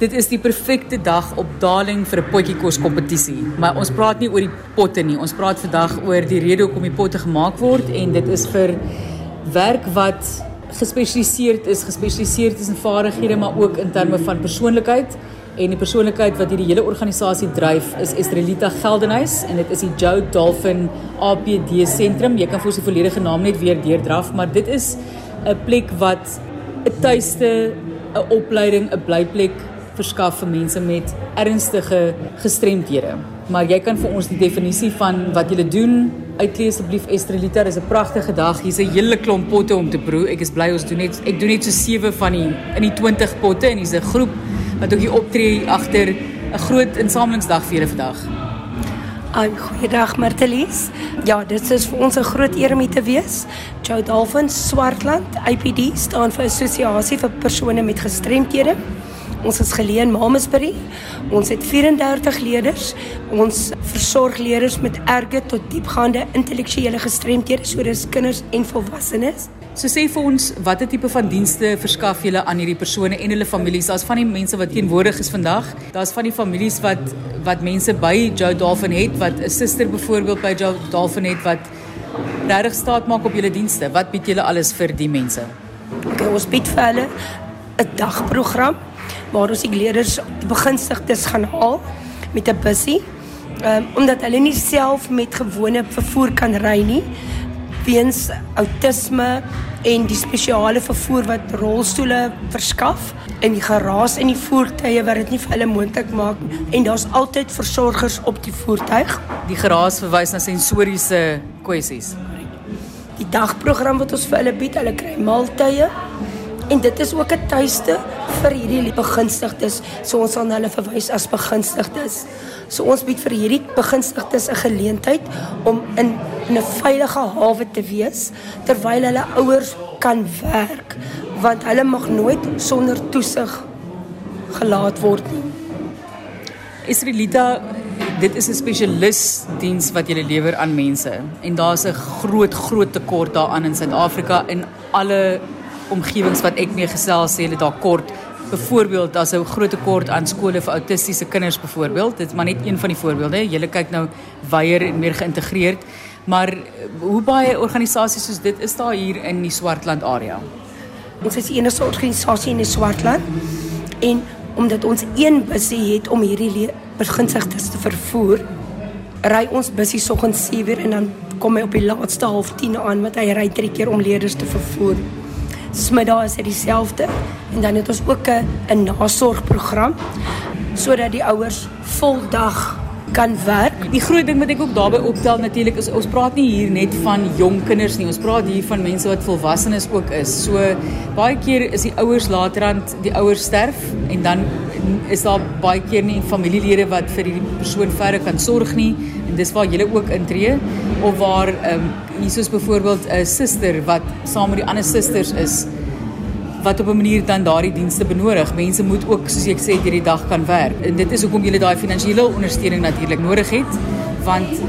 Dit is die perfekte dag op daling vir 'n potjie kos kompetisie. Maar ons praat nie oor die potte nie. Ons praat vandag oor die rede hoekom die potte gemaak word en dit is vir werk wat gespesialiseerd is, gespesialiseerd is in vaardighede maar ook in terme van persoonlikheid en die persoonlikheid wat hierdie hele organisasie dryf is Estrelita Geldenhuis en dit is die Joe Dolphin APD sentrum. Jy kan vir ons die volledige naam net weer deurdraf, maar dit is 'n plek wat 'n tuiste, 'n opleiding, 'n blyplek verskaf vir mense met ernstige gestremdhede. Maar jy kan vir ons die definisie van wat jy doen uitlees asseblief Estrelita. Dis 'n pragtige dag. Hier's 'n hele klomp potte om te proe. Ek is bly ons doen net ek doen net so 7 van die in die 20 potte en hier's 'n groep wat ook hier optree agter 'n groot insamelingsdag vir julle vandag. Ai, goeiedag Martelies. Ja, dit is vir ons 'n groot eer om hier te wees. Joe Dolphin Swartland IPD staan vir Assosiasie vir persone met gestremthede. Ons is geleë in Mamasbury. Ons het 34 leerders. Ons versorg leerders met erge tot diepgaande intellektuele gestremthede, so dis kinders en volwassenes. So sê vir ons watter tipe van dienste verskaf julle aan hierdie persone en hulle families? Daar's van die mense wat teenwoordig is vandag. Daar's van die families wat wat mense by Joe Dolphin het, wat 'n suster byvoorbeeld by Joe Dolphin het wat regtig staat maak op julle dienste. Wat bied julle alles vir die mense? Okay, ons bied vir hulle 'n dagprogram waar ons die leerders begunstigdes gaan haal met 'n bussie. Ehm um, omdat hulle nie self met gewone vervoer kan ry nie weens outisme en die spesiale vervoer wat rolstoele verskaf en die geraas in die voertuie wat dit nie vir hulle moontlik maak en daar's altyd versorgers op die voertuig. Die geraas verwys na sensoriese kwessies. Die dagprogram wat ons vir hulle bied, hulle kry maaltye en dit is ook 'n tuiste vir hierdie begunstigdes. So ons sal hulle verwys as begunstigdes. So ons bied vir hierdie begunstigdes 'n geleentheid om in in 'n veilige hawe te wees terwyl hulle ouers kan werk want hulle mag nooit sonder toesig gelaat word nie. Israelita Dit is 'n spesialis diens wat jy lewer aan mense en daar's 'n groot groot tekort daaraan in Suid-Afrika en alle omgewings wat ek mee gesels sê hulle daar kort. Byvoorbeeld as 'n groot tekort aan skole vir autistiese kinders byvoorbeeld. Dit is maar net een van die voorbeelde jy kyk nou weier en meer geïntegreerd. Maar hoe baie organisasies soos dit is daar hier in die Swartland area? Ons is die enigste organisasie in die Swartland en omdat ons een busie het om hierdie beginsigtes te vervoer ry ons busie soggens 7 uur en dan kom hy op die laaste half 10 aan wat hy ry drie keer om leerders te vervoer Smiddag is dit dieselfde en dan het ons ook 'n 'n nasorgprogram sodat die ouers voldag kan werk. Die groot ding wat ek ook daarbey optel natuurlik is ons praat nie hier net van jong kinders nie. Ons praat hier van mense wat volwassenes ook is. So baie keer is die ouers laterand die ouers sterf en dan is daar baie keer nie familielede wat vir hierdie persoon verder kan sorg nie en dis waar jy ook intree of waar ehm um, hier soos byvoorbeeld 'n suster wat saam met die ander susters is wat op 'n manier dan daardie dienste benodig. Mense moet ook soos ek sê hierdie dag kan werk. En dit is hoekom jy daai finansiële ondersteuning natuurlik nodig het want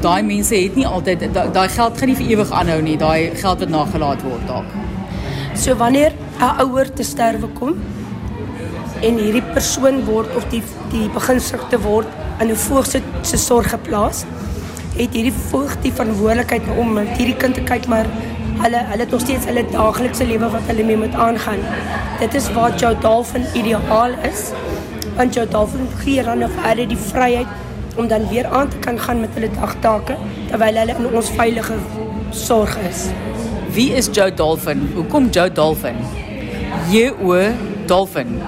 daai mense het nie altyd daai geld gaan nie vir ewig aanhou nie. Daai geld wat nagelaat word dalk. So wanneer 'n ouer te sterwe kom en hierdie persoon word of die die beginsigte word in 'n voog se sorg geplaas het hierdie voog die verantwoordelikheid om met hierdie kind te kyk maar hulle hulle het nog steeds hulle daaglikse lewe wat hulle mee moet aangaan. Dit is waar jou dolphin ideaal is want jou dolphin gee dan of hulle die vryheid om dan weer aan te kan gaan met hulle dagtake terwyl hulle in ons veilige sorg is. Wie is Joe Dolphin? Hoekom Joe Dolphin? J O Dolphin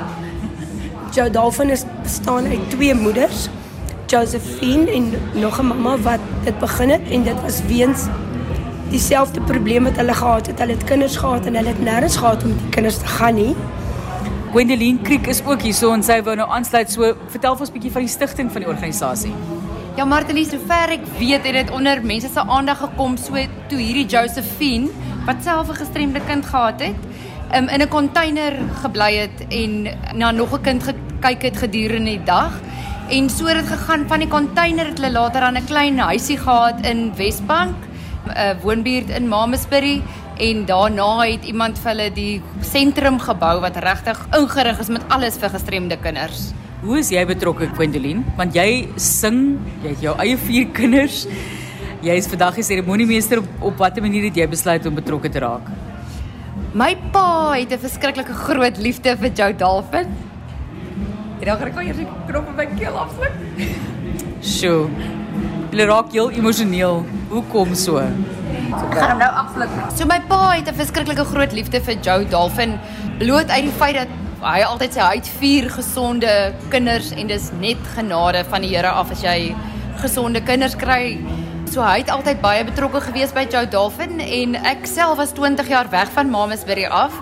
Joe Dolphin is bestaan uit twee moeders, Josephine en nog 'n mamma wat dit begin het en dit was weens dieselfde probleem wat hulle gehad het. Hulle het kinders gehad en hulle het nêrens gehad om die kinders te gaan nie. Gwendoline Kriek is ook hier so en sy wou nou aansluit. So vertel vir ons 'n bietjie van die stigting van die organisasie. Ja, Martelies, sover ek weet, het dit onder mense se aandag gekom so toe hierdie Josephine wat self 'n gestremde kind gehad het, um, in 'n container gebly het en na nog 'n kind gekyk het gedurende die dag. En so het dit gegaan van die container het hulle later aan 'n klein huisie gehad in Wesbank, 'n woonbuurt in Mamasbury en daarna het iemand vir hulle die sentrum gebou wat regtig ingerig is met alles vir gestremde kinders. Hoe is jy betrokke, Gwendolyn? Want jy sing, jy het jou eie vier kinders. Jy is vandag die seremoniemeester op, op watter manier het jy besluit om betrokke te raak? My pa het 'n verskriklike groot liefde vir Joe Dolphin. En dan gaan ek eers die knop op my keel afsluk. Sjoe. Jy raak heel emosioneel. Hoekom so? Ek gaan hom nou afsluk. So my pa het 'n verskriklike groot liefde vir Joe Dolphin bloot uit die feit dat hy altyd sê hy het vier gesonde kinders en dis net genade van die Here af as jy gesonde kinders kry. So hy het altyd baie betrokke gewees by Joe Dolphin en ek self was 20 jaar weg van Mamasbury af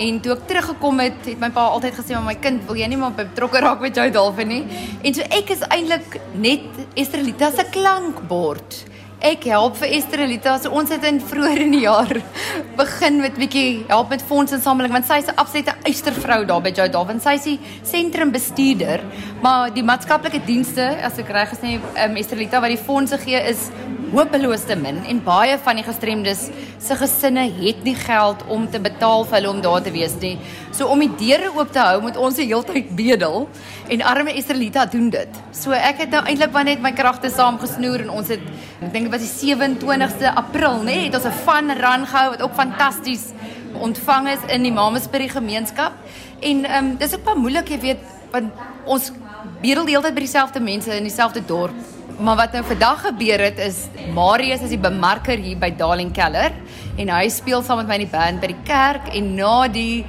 en toe ek teruggekom het, het my pa altyd gesê maar my kind, wil jy nie maar betrokke raak met Joe Dolphin nie? En so ek is eintlik net Estrelita se klankbord. Ek help vir Esther Elita. So ons het in vroeër in die jaar begin met bietjie help met fondsinsameling want sy's 'n absolute uistervrou daar by Joe Dolphin. Sy's die sentrum bestuurder, maar die maatskaplike dienste, as ek reg gesê het, um, Esther Elita wat die fondse gee is hopeloos te min en baie van die gestremdes se gesinne het nie geld om te betaal vir hulle om daar te wees nie. So om die deure oop te hou moet ons se heeltyd bedel en arme Estrelita doen dit. So ek het nou eintlik maar net my kragte saamgesnoer en ons het ek dink dit was die 27ste April, nê, nee, het ons 'n fun run gehou wat ook fantasties ontvang is in die Mamasbury gemeenskap. En ehm um, dis ook baie moeilik, jy weet, want ons bedel die hele tyd by dieselfde mense in dieselfde dorp Maar wat nou vandag gebeur het is Marius is die bemarker hier by Darling Keller en hy speel saam met my in die band by die kerk en na die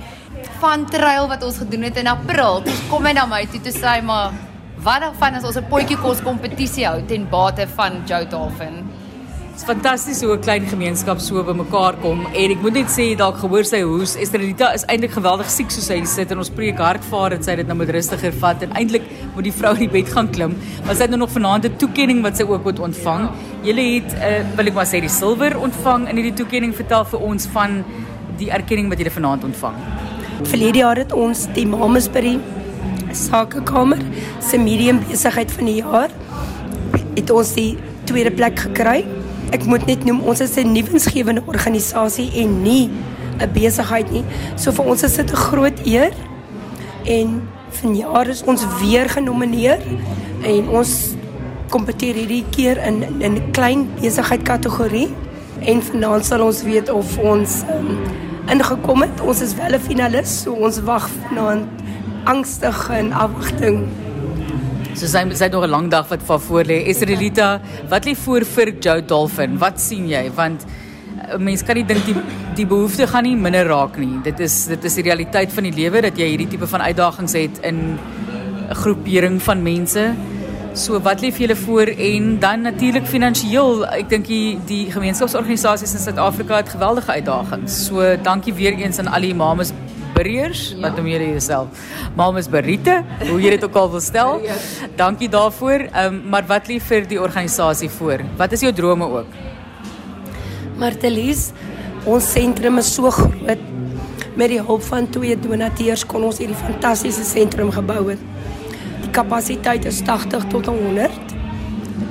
van trail wat ons gedoen het in April, toe kom hy na my toe te sê maar wat dan van as ons 'n potjie kos kompetisie hou ten bate van Joe Dolphin. Dit's fantasties hoe 'n klein gemeenskap so bymekaar kom en ek moet net sê dalk gehoor sy hoes Estradita is eintlik geweldig siek soos sy sit en ons preek hartvaar dat sy dit nou met rustiger vat en eintlik moet die vrou in die bed gaan klim. Maar sy het nou nog vanaand 'n toekenning wat sy ook moet ontvang. Julle het uh, wil ek maar sê die silwer ontvang in hierdie toekenning vertel vir ons van die erkenning wat julle vanaand ontvang. Verlede jaar het ons die Mamasbury Sakekamer se medium besigheid van die jaar het ons die tweede plek gekry ek moet net noem ons is 'n nuwensgewende organisasie en nie 'n besigheid nie. So vir ons is dit 'n groot eer en vanjaar is ons weer genomineer en ons kompeteer hierdie keer in in 'n klein besigheid kategorie en vanaand sal ons weet of ons um, ingekom het. Ons is wel 'n finalis, so ons wag vanaand angstig in afwagting. So sy sy het nog 'n lang dag wat voor voor lê. Esrelita, wat lê voor vir Joe Dolphin? Wat sien jy? Want 'n uh, mens kan nie dink die die behoefte gaan nie minder raak nie. Dit is dit is die realiteit van die lewe dat jy hierdie tipe van uitdagings het in 'n groepering van mense. So wat lê vir julle voor en dan natuurlik finansiëel. Ek dink die die gemeenskapsorganisasies in Suid-Afrika het geweldige uitdagings. So dankie weer eens aan al die mamas Breers, ja. wat noem jy jouself? Mamas Berite, hoe jy dit ook al wil stel. Ja. Dankie daarvoor. Ehm um, maar wat lief vir die organisasie voor? Wat is jou drome ook? Martelies, ons sentrum is so groot. Met die hulp van twee donateurs kon ons hierdie fantastiese sentrum gebou het. Die kapasiteit is 80 tot 100.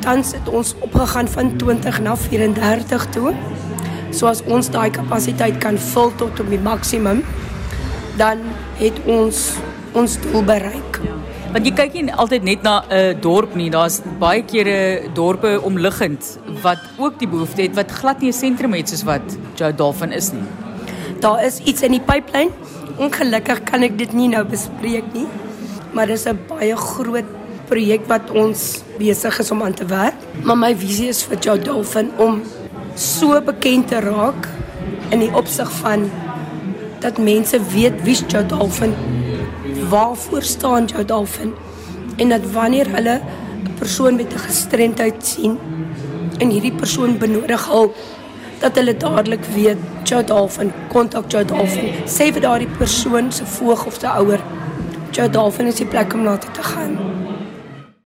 Tans het ons opgegaan van 20 na 34 toe. So as ons daai kapasiteit kan vul tot op die maksimum, dan het ons ons doel bereik. Want jy kyk nie altyd net na 'n uh, dorp nie, daar's baie kere dorpe omliggend wat ook die behoefte het wat glad nie 'n sentrum het soos wat Joe Dolphin is nie. Daar is iets in die pipeline. Ongelukkig kan ek dit nie nou bespreek nie, maar dis 'n baie groot projek wat ons besig is om aan te werk. Maar my visie is vir Joe Dolphin om so bekend te raak in die opsig van dat mense weet wie Joe Dolphin waarvoor staan Joe Dolphin en dat wanneer hulle 'n persoon met 'n gestremdheid sien en hierdie persoon benodig hulp dat hulle dadelik weet Joe Dolphin kontak Joe Dolphin sê vir daardie persoon se voog of se ouer Joe Dolphin is die plek om na te gaan